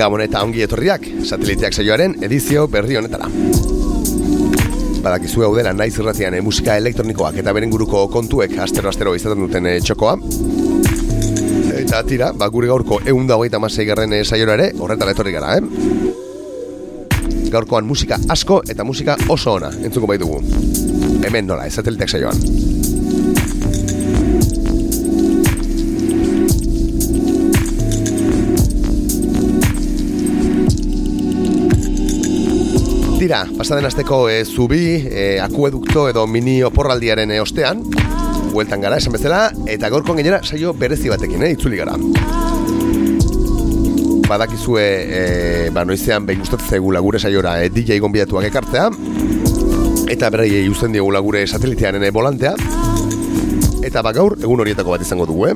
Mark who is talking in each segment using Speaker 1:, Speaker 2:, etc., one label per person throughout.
Speaker 1: Gabon eta ongi etorriak, sateliteak saioaren edizio berri honetara. Badakizu hau dela naiz irratian eh, musika elektronikoak eta beren guruko kontuek astero-astero izaten duten eh, txokoa. Eta tira, ba, gure gaurko egun da hogeita masei garren eh, saiora ere, horretara etorri gara, eh? Gaurkoan musika asko eta musika oso ona, entzuko bai dugu. Hemen nola, ez sateliteak saioan. Tira, pasaden azteko e, zubi, e, akuedukto edo mini oporraldiaren e, ostean. Hueltan gara, esan bezala, eta gorkon gainera saio berezi batekin, eh, itzuli gara. Badakizue, e, ba, noizean behin gustatzen zegula gure saiora e, DJ gonbidatuak ekartzea Eta berei usten diogula gure satelitearen e, volantea Eta ba gaur, egun horietako bat izango dugu, eh?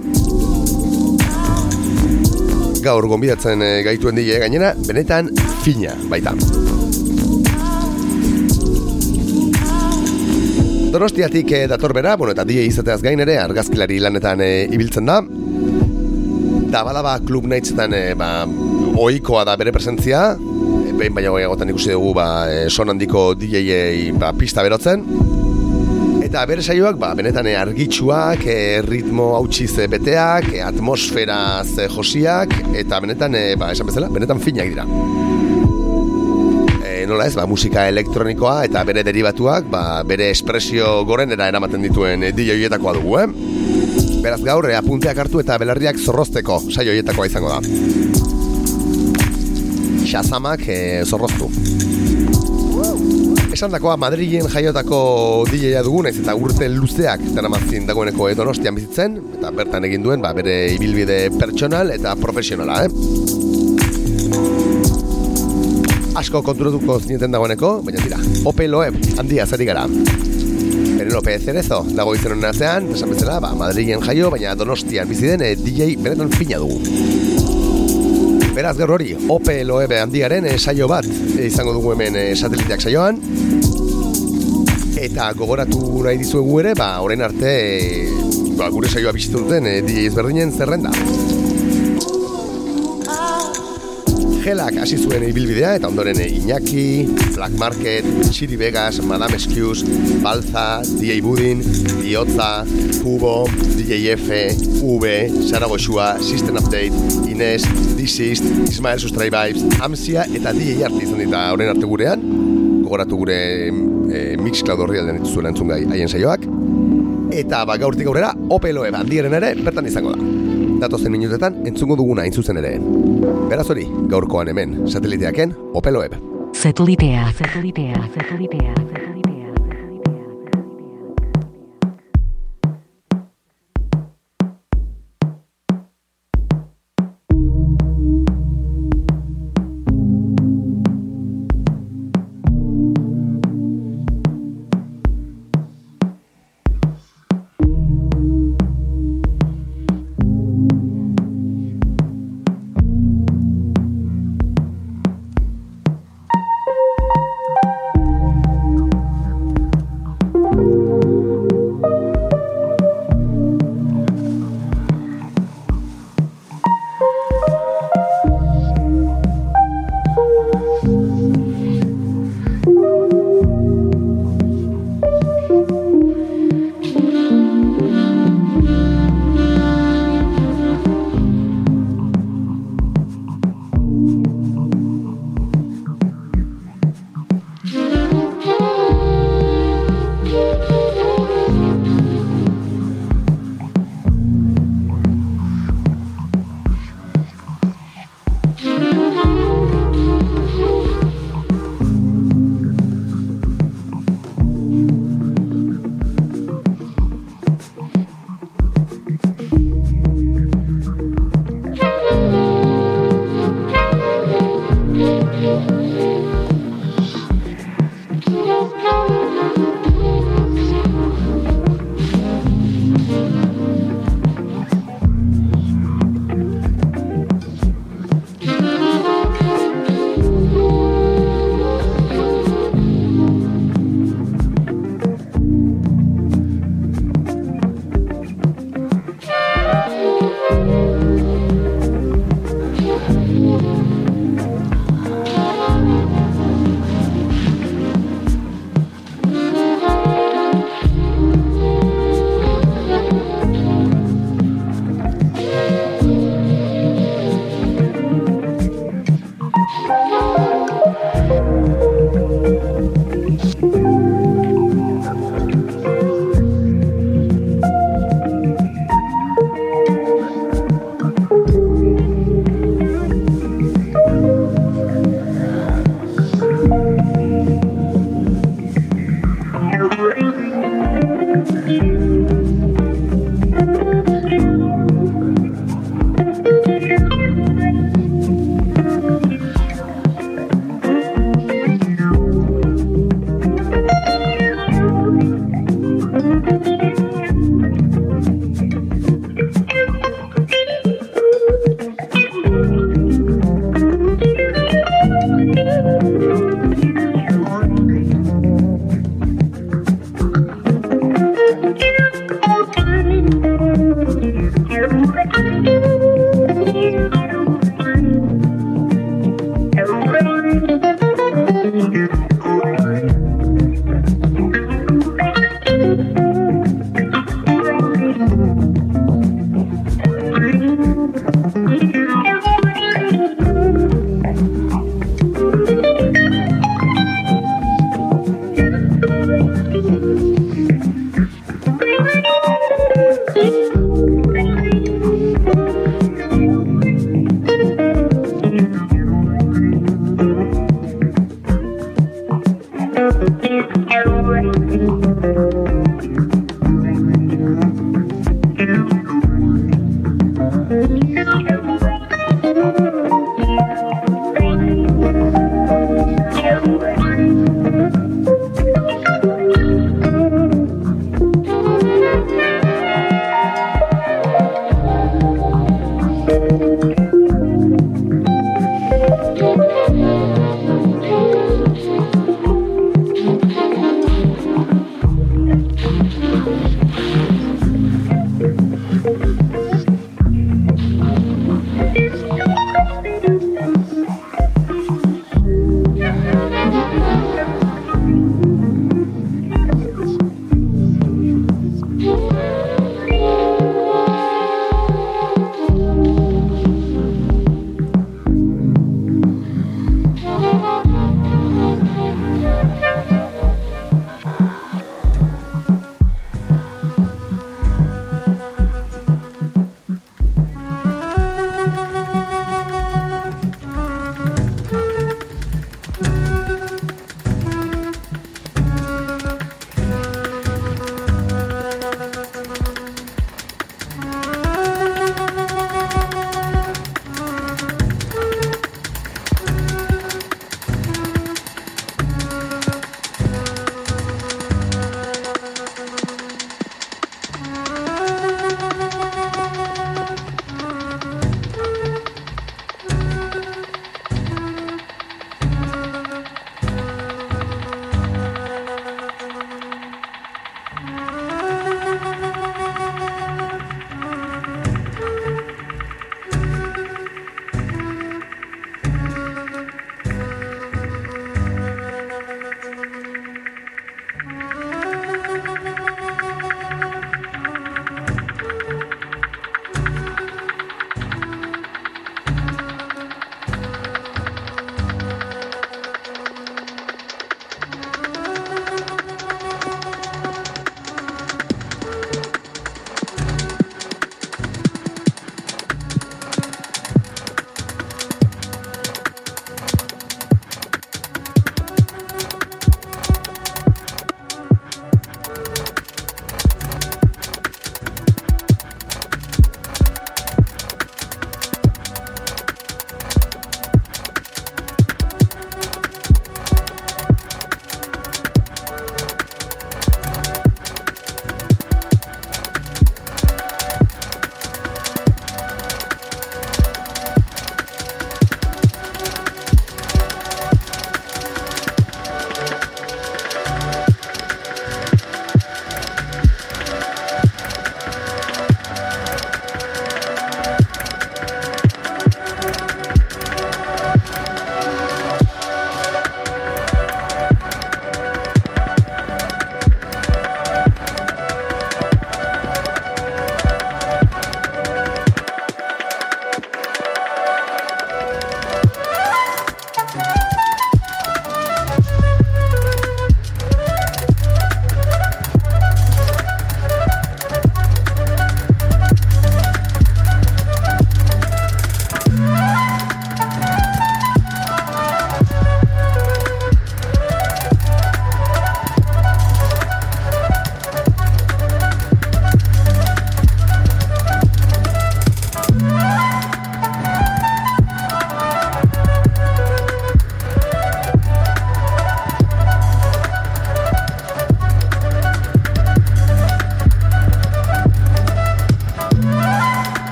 Speaker 1: Gaur gonbidatzen gaituen DJ gainera, benetan fina baita Donostiatik e, dator bera, bueno, eta die izateaz gain ere, argazkilari lanetan e, ibiltzen da. Da balaba klub nahitzetan, e, ba, oikoa da bere presentzia, e, behin baina goiagotan ikusi dugu, ba, e, son handiko DJ-ei ba, pista berotzen. Eta bere saioak, ba, benetan argitsuak, e, ritmo hautsiz beteak, atmosferaz josiak, eta benetan, ba, esan bezala, benetan finak dira nola ez, ba, musika elektronikoa eta bere derivatuak, ba, bere espresio gorenera eramaten dituen e, DJ hoietakoa dugu, eh? Beraz gaur, e, apunteak hartu eta belarriak zorrozteko saio hoietakoa izango da. Shazamak e, zorroztu. Esan dakoa, Madrilen jaiotako DJ-a dugu, naiz eta urte luzeak denamazin dagoeneko edonostian bizitzen, eta bertan egin duen, ba, bere ibilbide pertsonal eta profesionala, eh? Asko konturatuko zineten dagoeneko, baina dira, Ope Loeb handia zari gara. Penelope Cerezo dago izen honen atzean, esan bezala, ba, Madrilen jaio, baina Donostian bizi den eh, DJ beretan fina dugu. Beraz gaur hori, Ope Loeb handiaren eh, saio bat eh, izango dugu hemen sateliteak saioan. Eta gogoratu nahi dizuegu ere, ba, orain arte, ba, gure saioa bizitu duten DJ ezberdinen zerrenda. Gelak hasi zuen ibilbidea eta ondoren Iñaki, Black Market, Chiri Vegas, Madame Excuse, Balza, DJ Budin, Diotza, Kubo, DJ F, V, Sara Goxua, System Update, Inés, Disist, Ismael Sustray Vibes, Amsia eta DJ Arti izan dita horren arte gurean, gogoratu gure e, Mixcloud horri aldean dituzuela entzun gai haien saioak, eta ba gaurtik aurrera Opeloe bandieren ere bertan izango da datozen minutetan entzungo duguna intzuzen ere. Beraz hori, gaurkoan hemen, sateliteaken, Opeloeb.
Speaker 2: Satelitea, satelitea, satelitea, satelitea.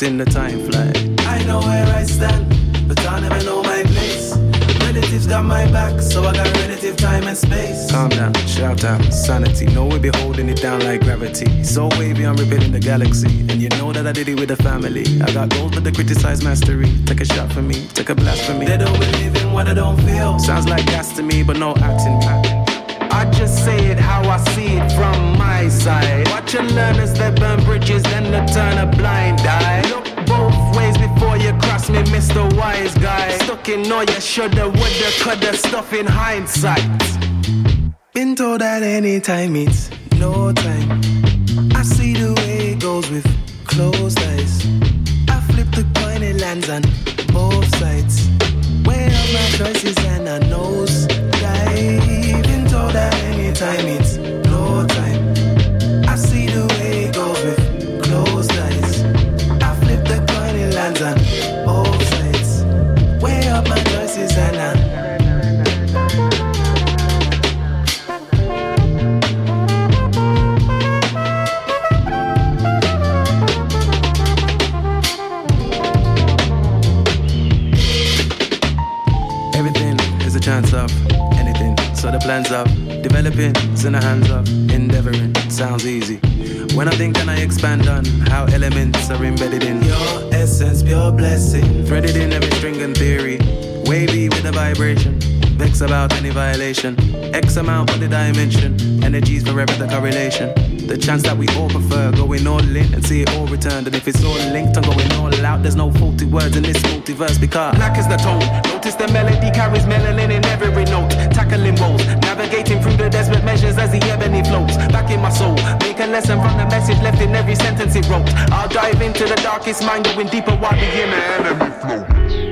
Speaker 3: Noticing the time fly. I know where I stand, but I never know my place. Relatives got my back, so I got relative time and space. Calm down, shout out, sanity. No, we be holding it down like gravity. So wavy, I'm repeating the galaxy. And you know that I did it with the family. I got goals, but they criticize mastery. Take a shot for me, take a blast for me. They don't believe in what I don't feel. Sounds like gas to me, but no acting In all your shoulda, woulda, coulda stuff in hindsight. Been told that anytime it's no time. I see the way it goes with closed eyes. I flip the coin, it lands on both sides. Weigh up my choices and I knows dive into that anytime it's no time. Expand on how elements are in About any violation. X amount for the dimension. Energies forever the correlation. The chance that we all prefer going all in and see it all returned. And if it's all linked I'm going all out, there's no faulty words in this multiverse because black is the tone. Notice the melody carries melanin in every note. Tackling woes, navigating through the desperate measures as the ebony flows. Back in my soul, make a lesson from the message left in every sentence it wrote. I'll dive into the darkest mind, going deeper while the enemy flow.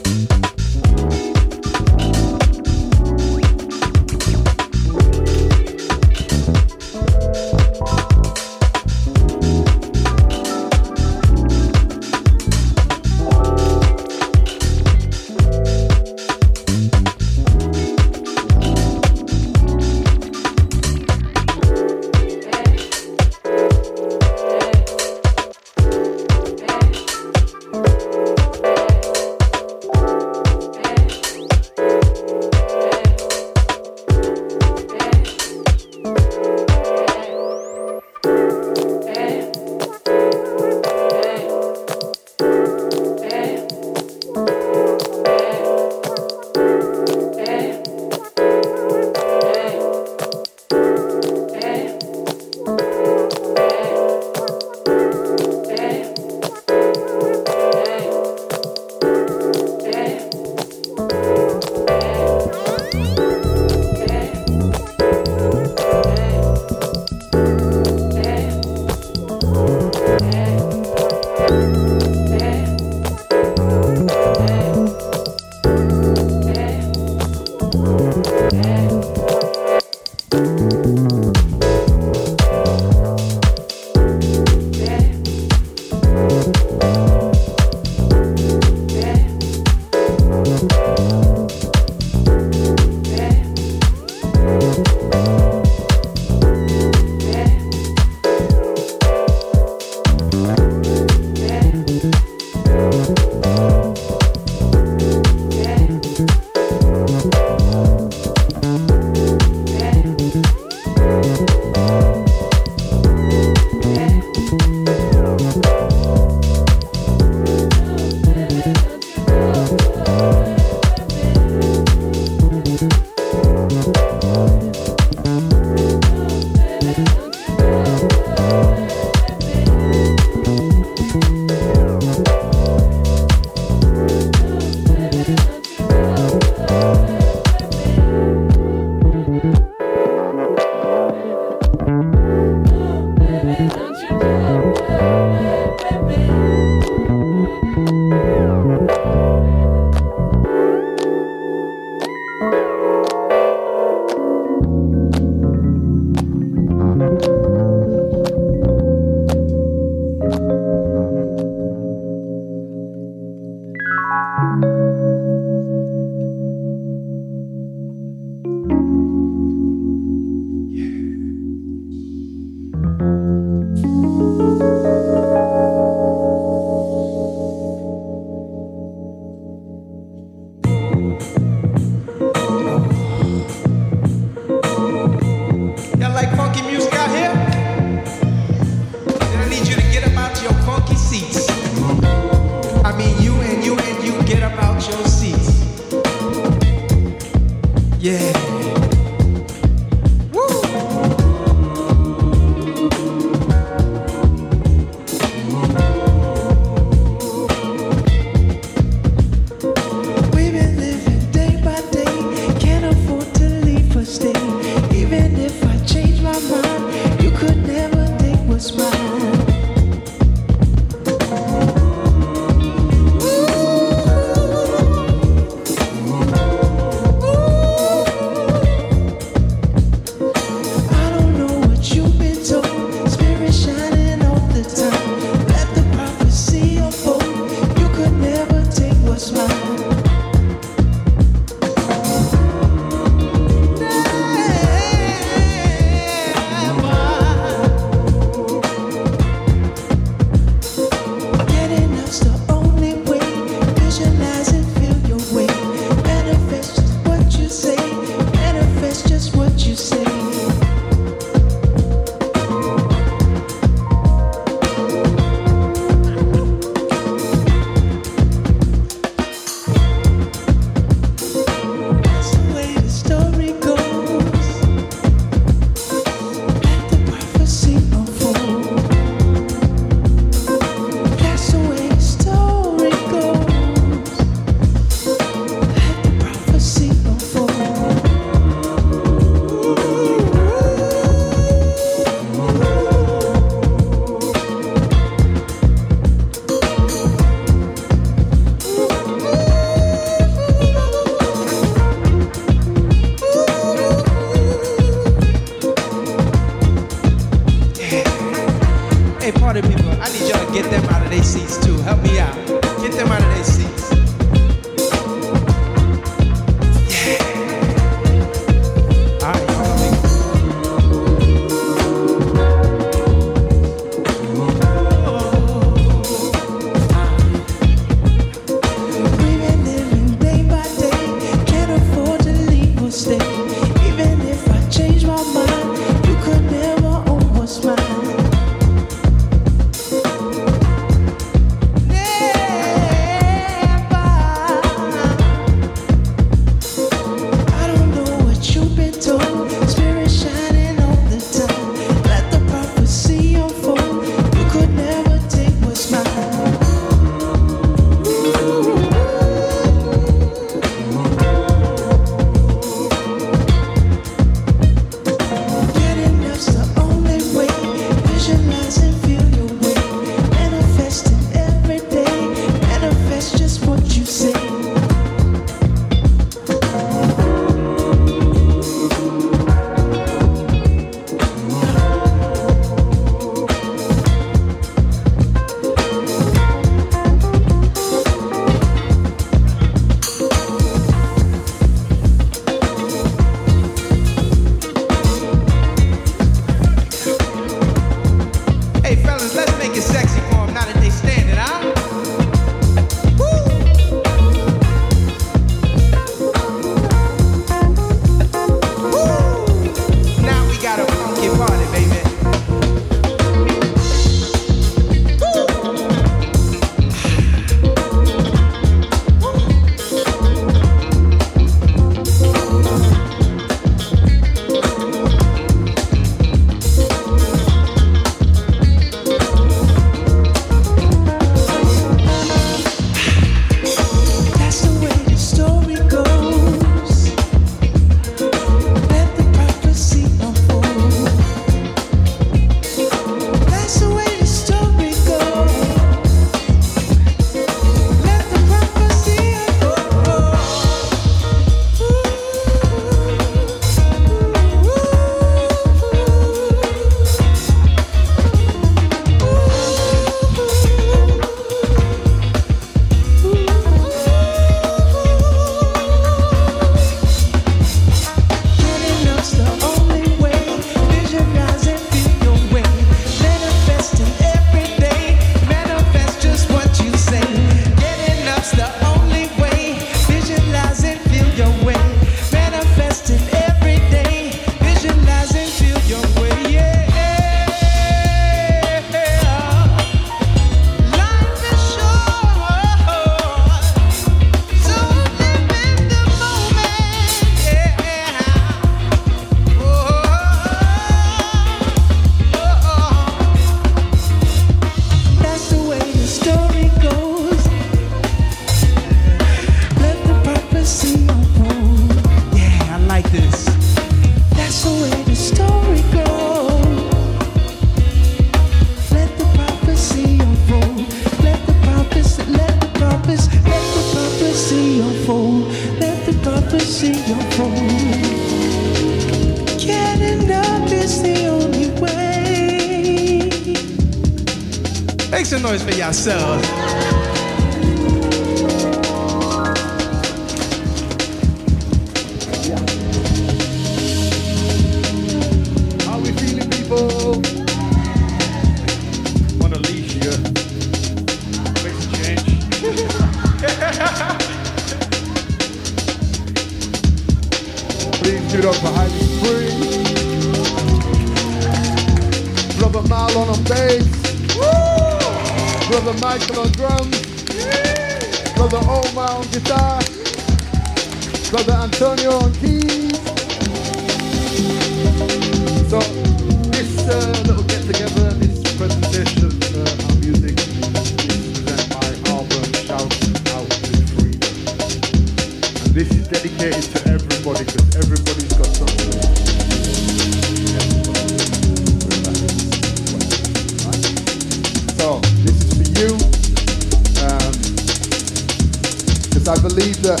Speaker 4: I
Speaker 5: believe that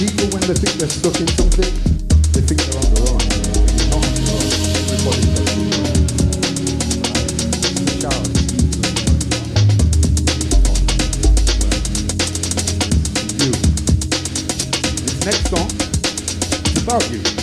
Speaker 5: people, when they think
Speaker 6: they're stuck in something, they think they're on their own. Not on their own. Everybody's got Next song is about you.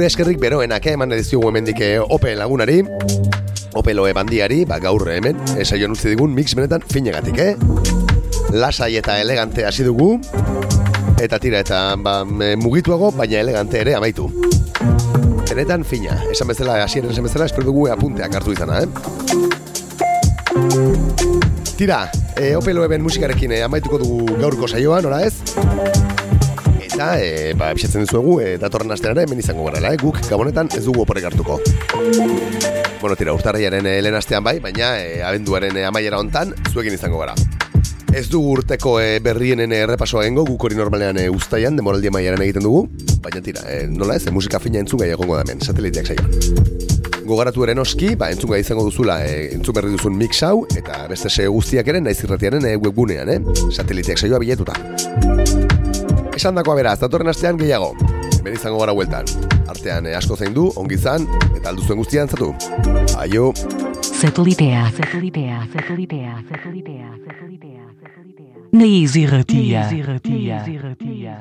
Speaker 1: Gure eskerrik beroenak eh, eman ediziogu hemendik eh, Ope lagunari, Opeloe bandiari, ba gaur hemen, esaioan utzi digun mix benetan finegatik, eh? Lasai eta elegante hasi dugu, eta tira, eta ba, mugituago, baina elegante ere amaitu. Benetan fina, esan bezala, hasieran esan bezala, espero dugu apunteak hartu izana, eh? Tira, e, Opelo eben musikarekin eh, amaituko dugu gaurko saioa, nora ez? Eta, e, ba, bisatzen dizuegu, e, datorren astean ere hemen izango garela, eh? Guk gabonetan ez dugu oporek hartuko. Bueno, tira, urtarriaren e, lehen astean bai, baina e, abenduaren e, amaiera hontan zuekin izango gara. Ez dugu urteko e, berrienen e, errepasoa egingo, guk hori normalean e, ustaian, demoraldi amaieran egiten dugu, baina tira, e, nola ez, e, musika fina entzun gai egongo da hemen, sateliteak saioan. Gogoratu eren oski, ba, entzun gai izango duzula, e, entzun berri duzun mix hau, eta beste se guztiak ere, naiz irratiaren e, webgunean, eh? Sateliteak saioa biletuta. Esan dakoa beraz, datorren astean gehiago. Hemen izango gara hueltan. Artean e, asko zein du, ongi izan, eta alduzuen guztian zatu. Aio!
Speaker 2: Satelitea, satelitea, satelitea, satelitea, satelitea, satelitea. Na Easy Ratia. Na Easy Ratia.